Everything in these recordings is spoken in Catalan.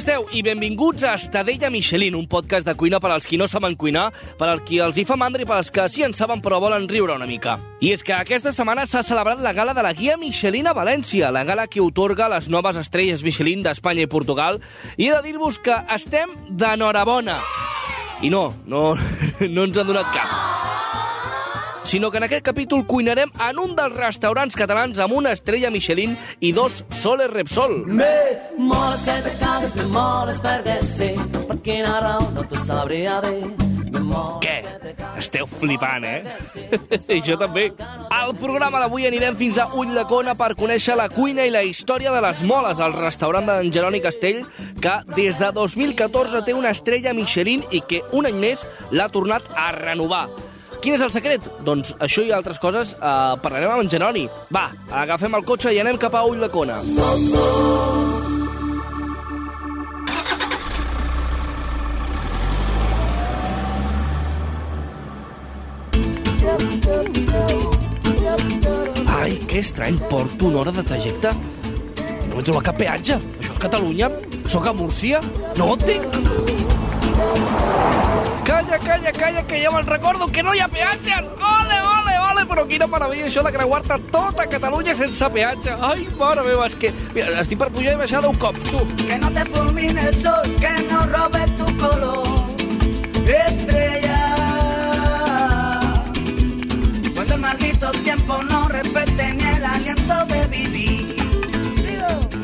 Esteu? I benvinguts a Estadella Michelin, un podcast de cuina per als qui no saben cuinar, per als qui els hi fa mandra i per als que sí en saben però volen riure una mica. I és que aquesta setmana s'ha celebrat la gala de la guia Michelin a València, la gala que otorga les noves estrelles Michelin d'Espanya i Portugal, i he de dir-vos que estem d'enhorabona. I no, no, no ens han donat cap sinó que en aquest capítol cuinarem en un dels restaurants catalans amb una estrella Michelin i dos soles Repsol. Moles que te cagues, me moles perquè sí, per quina raó no t'ho sabria dir. Me moles Què? Esteu flipant, eh? I jo també. Al programa d'avui anirem fins a Ulldecona per conèixer la cuina i la història de les moles al restaurant d'en Jeroni Castell, que des de 2014 té una estrella Michelin i que un any més l'ha tornat a renovar. Quin és el secret? Doncs això i altres coses eh, parlarem amb en Jeroni. Va, agafem el cotxe i anem cap a Ulldecona. Ai, que estrany, porto una hora de trajecte. No he trobat cap peatge. Això és Catalunya? Soc a Múrcia? No ho tinc. Calla, calla, calla, que ja me'n recordo que no hi ha peatges. Ole, ole, ole, però quina meravella això de creuar-te tota Catalunya sense peatge. Ai, mare meva, és que... Mira, estic per pujar i baixar deu cops, tu. Que no te fulmine el sol, que no robe tu color, estrella. Cuando el maldito tiempo no respete ni el aliento de vivir.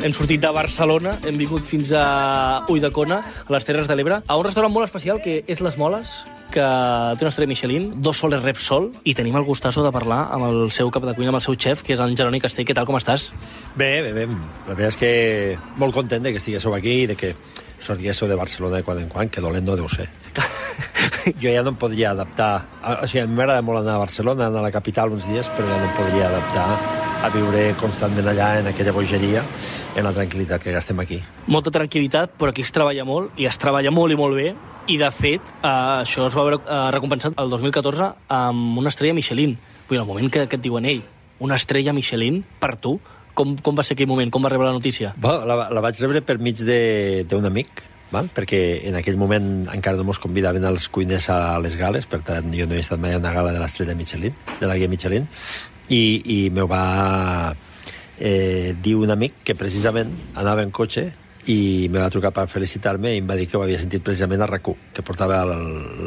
Hem sortit de Barcelona, hem vingut fins a Ulldecona, a les Terres de l'Ebre, a un restaurant molt especial que és Les Moles, que té una estrella Michelin, dos soles Repsol, i tenim el gustasso de parlar amb el seu cap de cuina, amb el seu xef, que és en Jeroni Castell. Què tal, com estàs? Bé, bé, bé. La veritat és que molt content de que estiguéssiu aquí i de que sortíssiu de Barcelona de quan en quan, que dolent no deu ser. jo ja no em podria adaptar... O sigui, a mi m'agrada molt anar a Barcelona, anar a la capital uns dies, però ja no em podria adaptar a viure constantment allà, en aquella bogeria, en la tranquil·litat que gastem aquí. Molta tranquil·litat, però aquí es treballa molt, i es treballa molt i molt bé, i de fet, eh, això es va veure eh, recompensat el 2014 amb una estrella Michelin. Vull dir, el moment que, que et diuen, ei, una estrella Michelin per tu, com, com va ser aquell moment? Com va rebre la notícia? Bueno, la, la vaig rebre per mig d'un amic, val? perquè en aquell moment encara no mos convidaven els cuiners a les gales, per tant jo no he estat mai a una gala de l'estrella Michelin, de la guia Michelin, i, i me va eh, dir un amic que precisament anava en cotxe i me va trucar per felicitar-me i em va dir que ho havia sentit precisament a rac que portava el,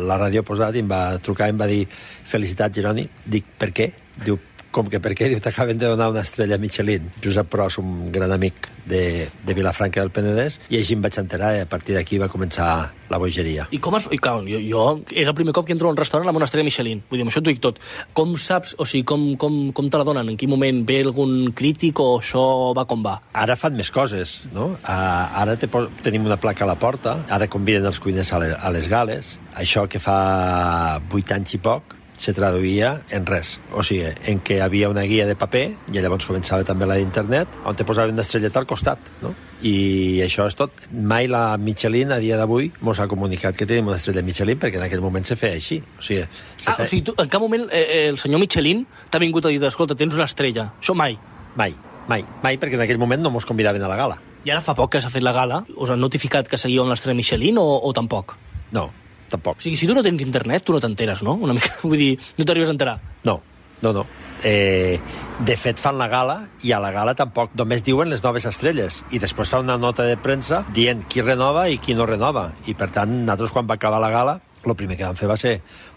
la ràdio posat i em va trucar i em va dir felicitats Jeroni, dic per què? Diu com que per què? Diu, t'acaben de donar una estrella Michelin. Josep Pros, un gran amic de, de Vilafranca del Penedès, i així em vaig enterar i a partir d'aquí va començar la bogeria. I com es... I, clar, jo, jo, és el primer cop que entro a un restaurant amb una estrella Michelin. Vull dir, això t'ho dic tot. Com saps, o sigui, com, com, com te la donen? En quin moment ve algun crític o això va com va? Ara fan més coses, no? Ara te tenim una placa a la porta, ara conviden els cuiners a les, a les gales. Això que fa vuit anys i poc se traduïa en res. O sigui, en què havia una guia de paper, i llavors començava també la d'internet, on te posaven una estrelleta al costat, no? I això és tot. Mai la Michelin, a dia d'avui, mos ha comunicat que tenim una estrella Michelin, perquè en aquell moment se feia així. O sigui, se Ah, feia... o sigui, tu, en cap moment eh, eh, el senyor Michelin t'ha vingut a dir, escolta, tens una estrella. Això mai. Mai, mai, mai, perquè en aquell moment no mos convidaven a la gala. I ara fa poc que s'ha fet la gala. Us han notificat que seguíeu amb l'estrella Michelin o, o tampoc? No, tampoc. O sigui, si tu no tens internet, tu no t'enteres, no? Una mica, vull dir, no t'arribes a enterar. No, no, no. Eh, de fet, fan la gala i a la gala tampoc només diuen les noves estrelles i després fan una nota de premsa dient qui renova i qui no renova. I per tant, nosaltres quan va acabar la gala el primer que vam fer va ser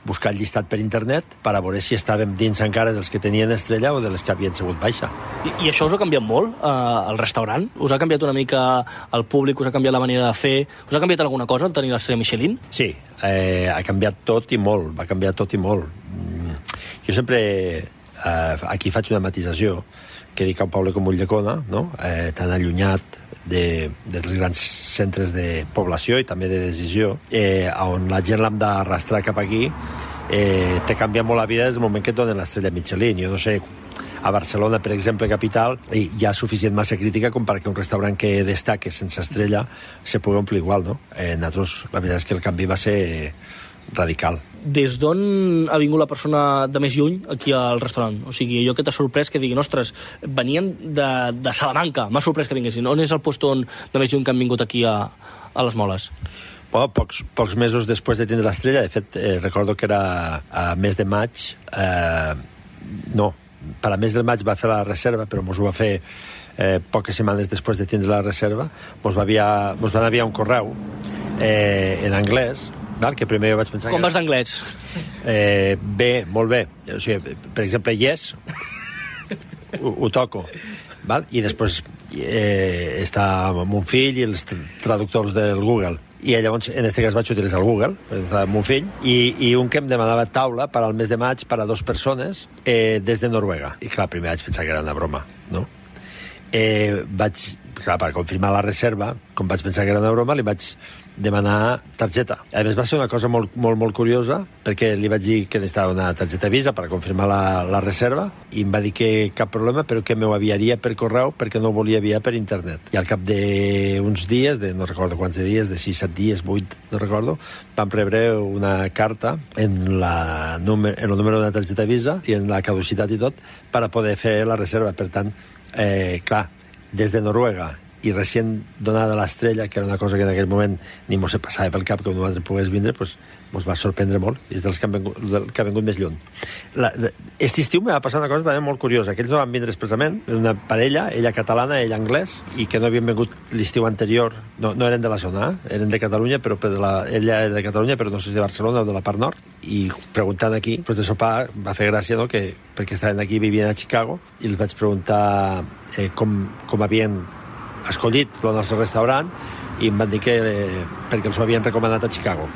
buscar el llistat per internet per a veure si estàvem dins encara dels que tenien estrella o de les que havien sigut baixa. I, I això us ha canviat molt, eh, el restaurant? Us ha canviat una mica el públic? Us ha canviat la manera de fer? Us ha canviat alguna cosa el tenir l'estrella Michelin? Sí, eh, ha canviat tot i molt, va canviar tot i molt. Mm, Jo sempre eh, aquí faig una matisació que dic a un poble com Ulldecona, no? eh, tan allunyat de, dels grans centres de població i també de decisió, eh, on la gent l'hem d'arrastrar cap aquí, eh, te canvia molt la vida des del moment que et donen l'estrella Michelin. Jo no sé, A Barcelona, per exemple, capital, hi hi ha suficient massa crítica com perquè un restaurant que destaque sense estrella se pugui omplir igual, no? Eh, nosaltres, la veritat és que el canvi va ser radical. Des d'on ha vingut la persona de més lluny aquí al restaurant? O sigui, allò que t'ha sorprès que diguin, ostres, venien de, de Salamanca, m'ha sorprès que vinguessin. On és el lloc on de més lluny que han vingut aquí a, a les Moles? Bueno, pocs, pocs mesos després de tindre l'estrella, de fet, eh, recordo que era a mes de maig, eh, no, per a mes de maig va fer la reserva, però mos ho va fer eh, poques setmanes després de tindre la reserva, mos, va enviar, mos van enviar un correu eh, en anglès, val? que primer vaig pensar... Com que vas d'anglès? Eh, bé, molt bé. O sigui, per exemple, yes, ho, ho toco. Val? I després eh, està amb un fill i els tr- traductors del Google. I llavors, en aquest cas, vaig utilitzar el Google, amb un fill, i, i un que em demanava taula per al mes de maig per a dos persones eh, des de Noruega. I clar, primer vaig pensar que era una broma, no? Eh, vaig, clar, per confirmar la reserva, com vaig pensar que era una broma, li vaig demanar targeta. A més, va ser una cosa molt, molt, molt curiosa, perquè li vaig dir que necessitava una targeta Visa per confirmar la, la reserva, i em va dir que cap problema, però que m'ho aviaria per correu perquè no volia enviar per internet. I al cap d'uns dies, de no recordo quants de dies, de 6, 7 dies, 8, no recordo, vam rebre una carta en, la, en el número de la targeta Visa i en la caducitat i tot per a poder fer la reserva. Per tant, eh, clar, des de Noruega i recient donada l'estrella, que era una cosa que en aquell moment ni mos se passava pel cap que un altre pogués vindre, pues, mos va sorprendre molt. I és dels que han vengut, del que ha vengut més lluny. La, de, este estiu me va passar una cosa també molt curiosa, que ells no van vindre expressament, una parella, ella catalana, ell anglès, i que no havien vengut l'estiu anterior, no, no eren de la zona, eh? eren de Catalunya, però per la, ella era de Catalunya, però no sé si de Barcelona o de la part nord, i preguntant aquí, després de sopar, va fer gràcia, no?, que, perquè estaven aquí, vivien a Chicago, i els vaig preguntar eh, com, com havien escollit el nostre restaurant i em van dir que eh, perquè els ho havien recomanat a Chicago.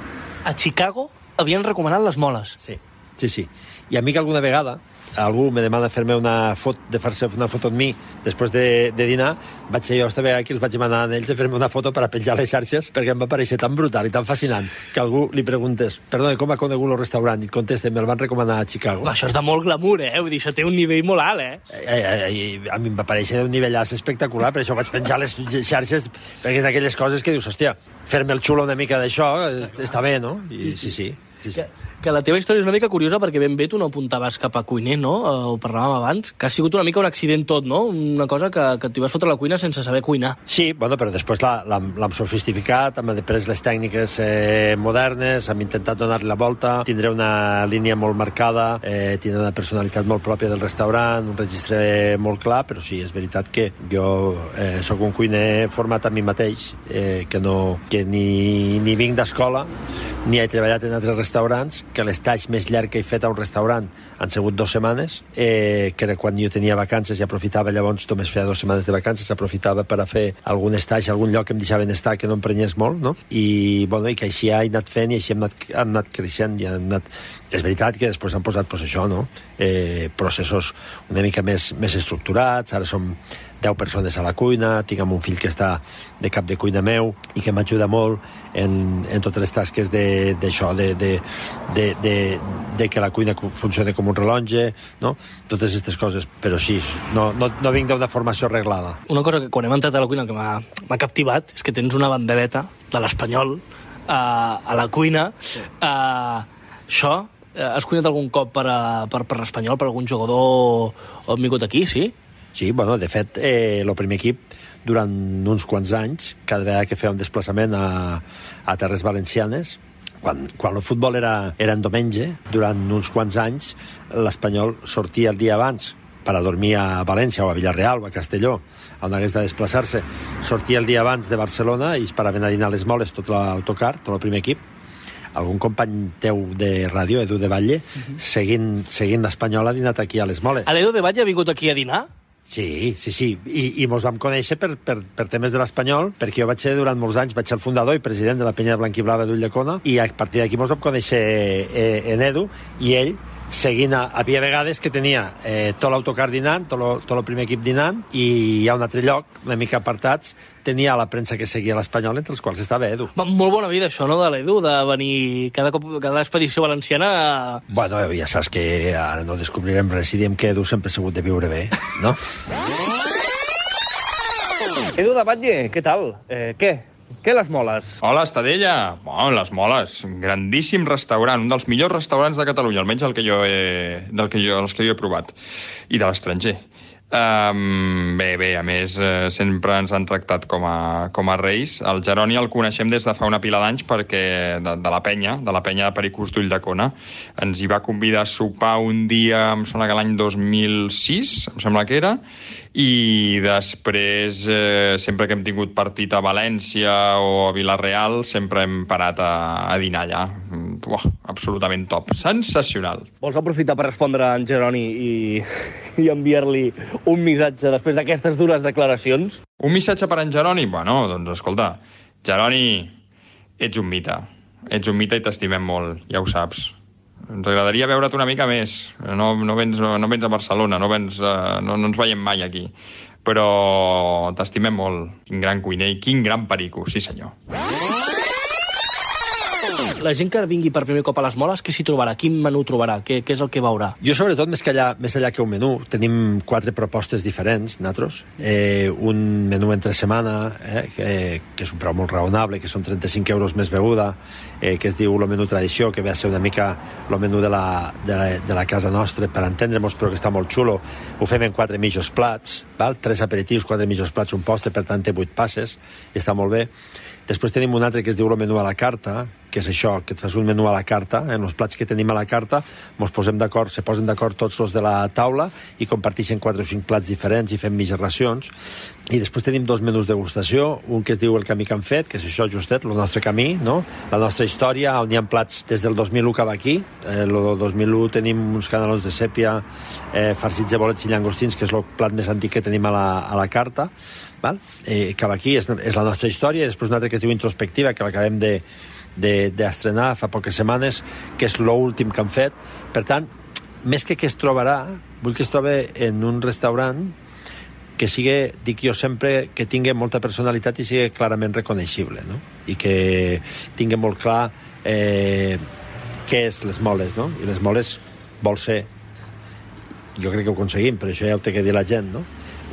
A Chicago havien recomanat les moles. Sí, sí, sí. I a mi que alguna vegada algú me demana fer-me una foto, de fer-se una foto amb mi després de, de dinar, vaig ser jo esta vegada que els vaig demanar a ells de fer-me una foto per a penjar les xarxes perquè em va parèixer tan brutal i tan fascinant que algú li preguntés, perdona, com ha conegut el restaurant? I et contesta, me'l van recomanar a Chicago. Home, això és de molt glamour, eh? Vull dir, això té un nivell molt alt, eh? Eh, eh, eh, a mi em va parèixer d'un nivellaç espectacular, per això vaig penjar les xarxes, perquè és d'aquelles coses que dius, hòstia, fer-me el xulo una mica d'això eh, està bé, no? I sí, sí. Sí, sí. Que, que la teva història és una mica curiosa perquè ben bé tu no apuntaves cap a cuiner, no? Eh, Ho parlàvem abans, que ha sigut una mica un accident tot, no? Una cosa que, que t'hi vas fotre a la cuina sense saber cuinar. Sí, bueno, però després la- l'hem sofistificat, hem après les tècniques eh, modernes, hem intentat donar-li la volta, tindré una línia molt marcada, eh, tindré una personalitat molt pròpia del restaurant, un registre molt clar, però sí, és veritat que jo eh, sóc un cuiner format a mi mateix, eh, que, no, que ni, ni vinc d'escola, ni he treballat en altres restaurants, que l'estatge més llarg que he fet a un restaurant han sigut dues setmanes, eh, que era quan jo tenia vacances i aprofitava llavors, només feia dues setmanes de vacances, aprofitava per a fer algun estatge, algun lloc que em deixaven estar que no em prenyés molt, no? I, bueno, i que així he anat fent i així hem anat, hem anat creixent i hem anat... És veritat que després han posat, pues, això, no? Eh, processos una mica més, més estructurats, ara som 10 persones a la cuina, tinc amb un fill que està de cap de cuina meu i que m'ajuda molt en, en totes les tasques de- d'això, de, de, de, de, de que la cuina cu- funcioni com un rellotge, no? Totes aquestes coses, però sí, no, no, no vinc d'una formació reglada. Una cosa que quan hem entrat a la cuina que m'ha m'ha captivat és que tens una bandereta de l'espanyol a, a la cuina. Uh, això, eh, has cuinat algun cop per, a, per, per l'espanyol, per algun jugador o han vingut aquí, sí? Sí, bueno, de fet, eh, el primer equip, durant uns quants anys, cada vegada que feia un desplaçament a, a Terres Valencianes, quan, quan el futbol era, era en diumenge, durant uns quants anys, l'Espanyol sortia el dia abans per a dormir a València o a Villarreal o a Castelló, on hagués de desplaçar-se. Sortia el dia abans de Barcelona i es paraven a dinar a les moles tot l'autocar, tot el primer equip, algun company teu de ràdio, Edu de Batlle, seguint, seguint l'Espanyol ha dinat aquí a les moles. L'Edo de Batlle ha vingut aquí a dinar? Sí, sí, sí. I, i mos vam conèixer per, per, per temes de l'Espanyol, perquè jo vaig ser durant molts anys, vaig ser el fundador i president de la penya blanquiblava d'Ulldecona, i a partir d'aquí mos vam conèixer eh, en Edu, i ell seguint, a, havia vegades que tenia eh, tot l'autocar dinant, tot, lo, tot el primer equip dinant, i hi ha un altre lloc, una mica apartats, tenia la premsa que seguia l'Espanyol, entre els quals estava Edu. Va, Molt bona vida, això, no, de l'Edu, de venir cada, cop, cada expedició valenciana... a- Bueno, ja saps que ara no descobrirem res si diem que Edu sempre ha sigut de viure bé, no? Edu de Batlle, què tal? Eh, què? Què les moles? Hola, Estadella. Bueno, les moles. Grandíssim restaurant, un dels millors restaurants de Catalunya, almenys el que jo he, del que jo, els que jo he provat. I de l'estranger. Um, bé, bé, a més, eh, sempre ens han tractat com a, com a reis. El Geroni el coneixem des de fa una pila d'anys perquè de, de la penya, de la penya de Pericús d'Ulldecona. Ens hi va convidar a sopar un dia, em sembla que l'any 2006, em sembla que era, i després, eh, sempre que hem tingut partit a València o a Vilareal, sempre hem parat a, a dinar allà. Mm, Uah, absolutament top. Sensacional. Vols aprofitar per respondre a en Geroni i, i enviar-li un missatge després d'aquestes dures declaracions? Un missatge per en Geroni? Bueno, doncs escolta, Geroni, ets un mite. Ets un mite i t'estimem molt, ja ho saps. Ens agradaria veure't una mica més. No, no, vens, no vens a Barcelona, no, vens, uh, no, no ens veiem mai aquí. Però t'estimem molt. Quin gran cuiner i quin gran perico, sí senyor. La gent que vingui per primer cop a les moles, què s'hi trobarà? Quin menú trobarà? Què, què és el que veurà? Jo, sobretot, més, que allà, més allà que un menú, tenim quatre propostes diferents, nosaltres. Eh, un menú entre setmana, eh, que, que és un preu molt raonable, que són 35 euros més beguda, eh, que es diu el menú tradició, que ve a ser una mica el menú de la, de la, de la casa nostra, per entendre-nos, però que està molt xulo. Ho fem en quatre mitjos plats, val? tres aperitius, quatre mitjos plats, un postre, per tant té vuit passes, i està molt bé. Després tenim un altre que es diu el menú a la carta, que és això, que et fas un menú a la carta, en els plats que tenim a la carta, ens posem d'acord, se posen d'acord tots els de la taula i comparteixen quatre o cinc plats diferents i fem mitges racions. I després tenim dos menús degustació, un que es diu el camí que han fet, que és això justet, el nostre camí, no? la nostra història, on hi ha plats des del 2001 cap aquí. Eh, el 2001 tenim uns canelons de sèpia eh, farcits de bolets i llangostins, que és el plat més antic que tenim a la, a la carta. Val? Eh, cap aquí és, és la nostra història, i després un altre que es diu introspectiva, que l'acabem de, de- d'estrenar fa poques setmanes, que és l'últim que han fet. Per tant, més que que es trobarà, vull que es trobe en un restaurant que sigui, dic jo sempre, que tingui molta personalitat i sigui clarament reconeixible, no? I que tingui molt clar eh, què és les moles, no? I les moles vol ser, jo crec que ho aconseguim, però això ja ho té que dir la gent, no?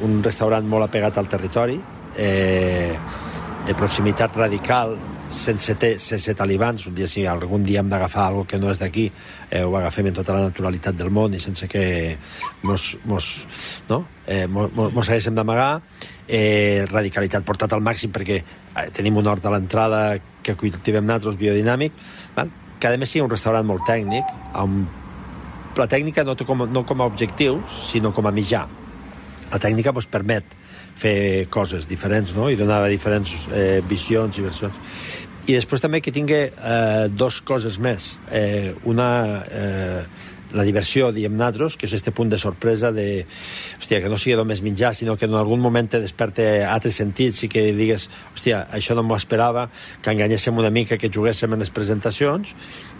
Un restaurant molt apegat al territori, eh, de proximitat radical, sense, te, sense talibans, un dia si algun dia hem d'agafar algo que no és d'aquí, eh, ho agafem en tota la naturalitat del món i sense que mos, mos, no? eh, mos, mos, haguéssim d'amagar, eh, radicalitat portat al màxim perquè eh, tenim un hort a l'entrada que cultivem nosaltres, biodinàmic, val? que a més sigui un restaurant molt tècnic, amb la tècnica no, com, no com a objectius, sinó com a mitjà. La tècnica doncs, permet fer coses diferents no? i donar diferents eh, visions i versions. I després també que tingui eh, dos coses més. Eh, una, eh, la diversió, diem nosaltres, que és este punt de sorpresa de, hòstia, que no sigui només menjar, sinó que en algun moment te desperte altres sentits i que digues, hòstia, això no m'ho esperava, que enganyéssim una mica, que juguéssim en les presentacions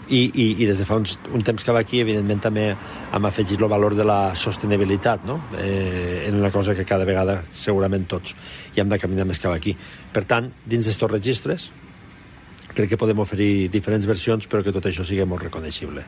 i, i, i des de fa uns, un temps que va aquí, evidentment, també hem afegit el valor de la sostenibilitat, no? Eh, en una cosa que cada vegada segurament tots hi hem de caminar més cap aquí. Per tant, dins d'estos registres, crec que podem oferir diferents versions, però que tot això sigui molt reconeixible.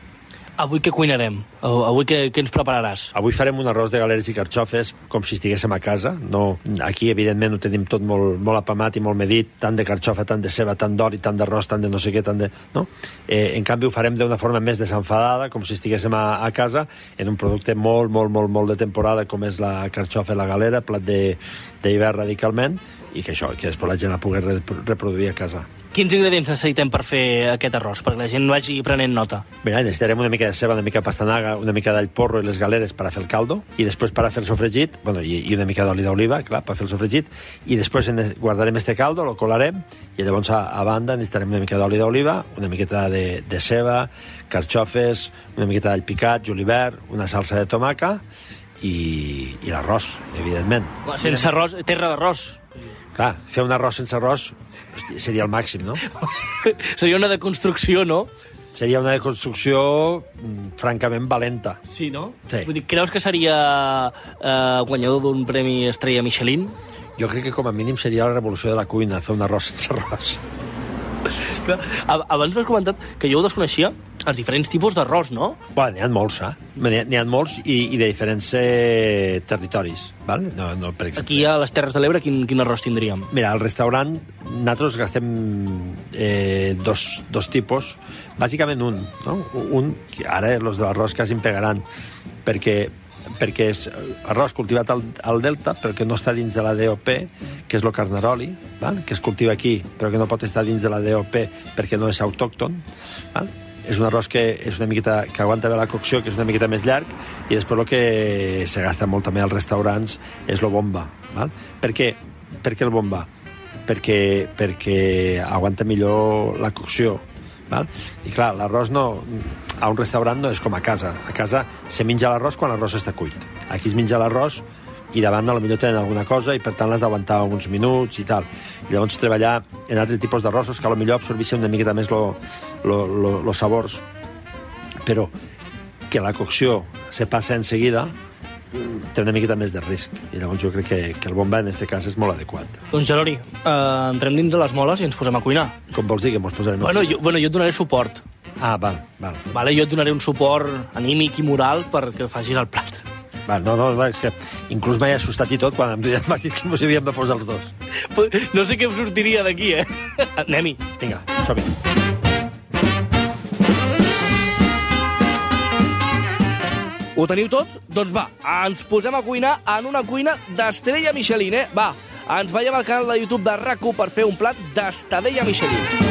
Avui què cuinarem? Avui què, què ens prepararàs? Avui farem un arròs de galeres i carxofes com si estiguéssim a casa. No, aquí, evidentment, ho tenim tot molt, molt apamat i molt medit, tant de carxofa, tant de ceba, tant d'oli, tant d'arròs, tant de no sé què, tant de... No? Eh, en canvi, ho farem d'una forma més desenfadada, com si estiguéssim a, a casa, en un producte molt, molt, molt, molt de temporada, com és la carxofa i la galera, plat d'hivern radicalment, i que això, que després la gent la pugui reproduir a casa. Quins ingredients necessitem per fer aquest arròs? Perquè la gent vagi prenent nota. Mira, necessitarem una mica de ceba, una mica de pastanaga, una mica d'all porro i les galeres per a fer el caldo, i després per a fer el sofregit, bueno, i, i una mica d'oli d'oliva, clar, per fer el sofregit, i després guardarem este caldo, lo colarem, i llavors a, a banda necessitarem una mica d'oli d'oliva, una miqueta de, de ceba, carxofes, una miqueta d'all picat, julivert, una salsa de tomaca, i, i l'arròs, evidentment. Sense arròs, terra d'arròs. Clar, fer un arròs sense arròs seria el màxim, no? Seria una deconstrucció, no? seria una construcció mm, francament valenta. Sí, no? Sí. Vull dir, creus que seria eh, guanyador d'un premi Estrella Michelin? Jo crec que com a mínim seria la revolució de la cuina, fer un arròs sense arròs. Abans m'has comentat que jo ho desconeixia, els diferents tipus d'arròs, no? Bueno, n'hi ha molts, eh? N'hi ha, molts i, i de diferents eh, territoris, val? No, no, per exemple. Aquí a les Terres de l'Ebre quin, quin arròs tindríem? Mira, al restaurant nosaltres gastem eh, dos, dos tipus, bàsicament un, no? Un, que ara els de l'arròs quasi em pegaran, perquè perquè és arròs cultivat al, al Delta, però que no està dins de la DOP, que és el carnaroli, val? que es cultiva aquí, però que no pot estar dins de la DOP perquè no és autòcton. Val? És un arròs que és una miqueta que aguanta bé la cocció, que és una miqueta més llarg, i després el que se gasta molt també als restaurants és el bomba. Val? Per què? Per què el bomba? Perquè, perquè aguanta millor la cocció. Val? I clar, l'arròs no, a un restaurant no és com a casa. A casa se menja l'arròs quan l'arròs està cuit. Aquí es menja l'arròs i davant a lo millor tenen alguna cosa i per tant l'has d'aguantar uns minuts i tal. I llavors treballar en altres tipus d'arrossos que a lo millor absorbissin una miqueta més lo sabors, però que la cocció se passa en seguida té una miqueta més de risc. I llavors jo crec que, que el bomba en aquest cas és molt adequat. Doncs, Gelori, eh, entrem dins de les moles i ens posem a cuinar. Com vols dir que mos posarem... Bueno, jo, bueno, jo et donaré suport. Ah, val, val. Vale? Jo et donaré un suport anímic i moral perquè facis el plat. Val, no, no, va, és que inclús m'he assustat i tot quan em m'has dit que ens havíem de posar els dos. No sé què em sortiria d'aquí, eh? Anem-hi. Vinga, som-hi. Ho teniu tot? Doncs va, ens posem a cuinar en una cuina d'Estrella Michelin, eh? Va, ens veiem al canal de YouTube de rac per fer un plat d'Estadella Michelin.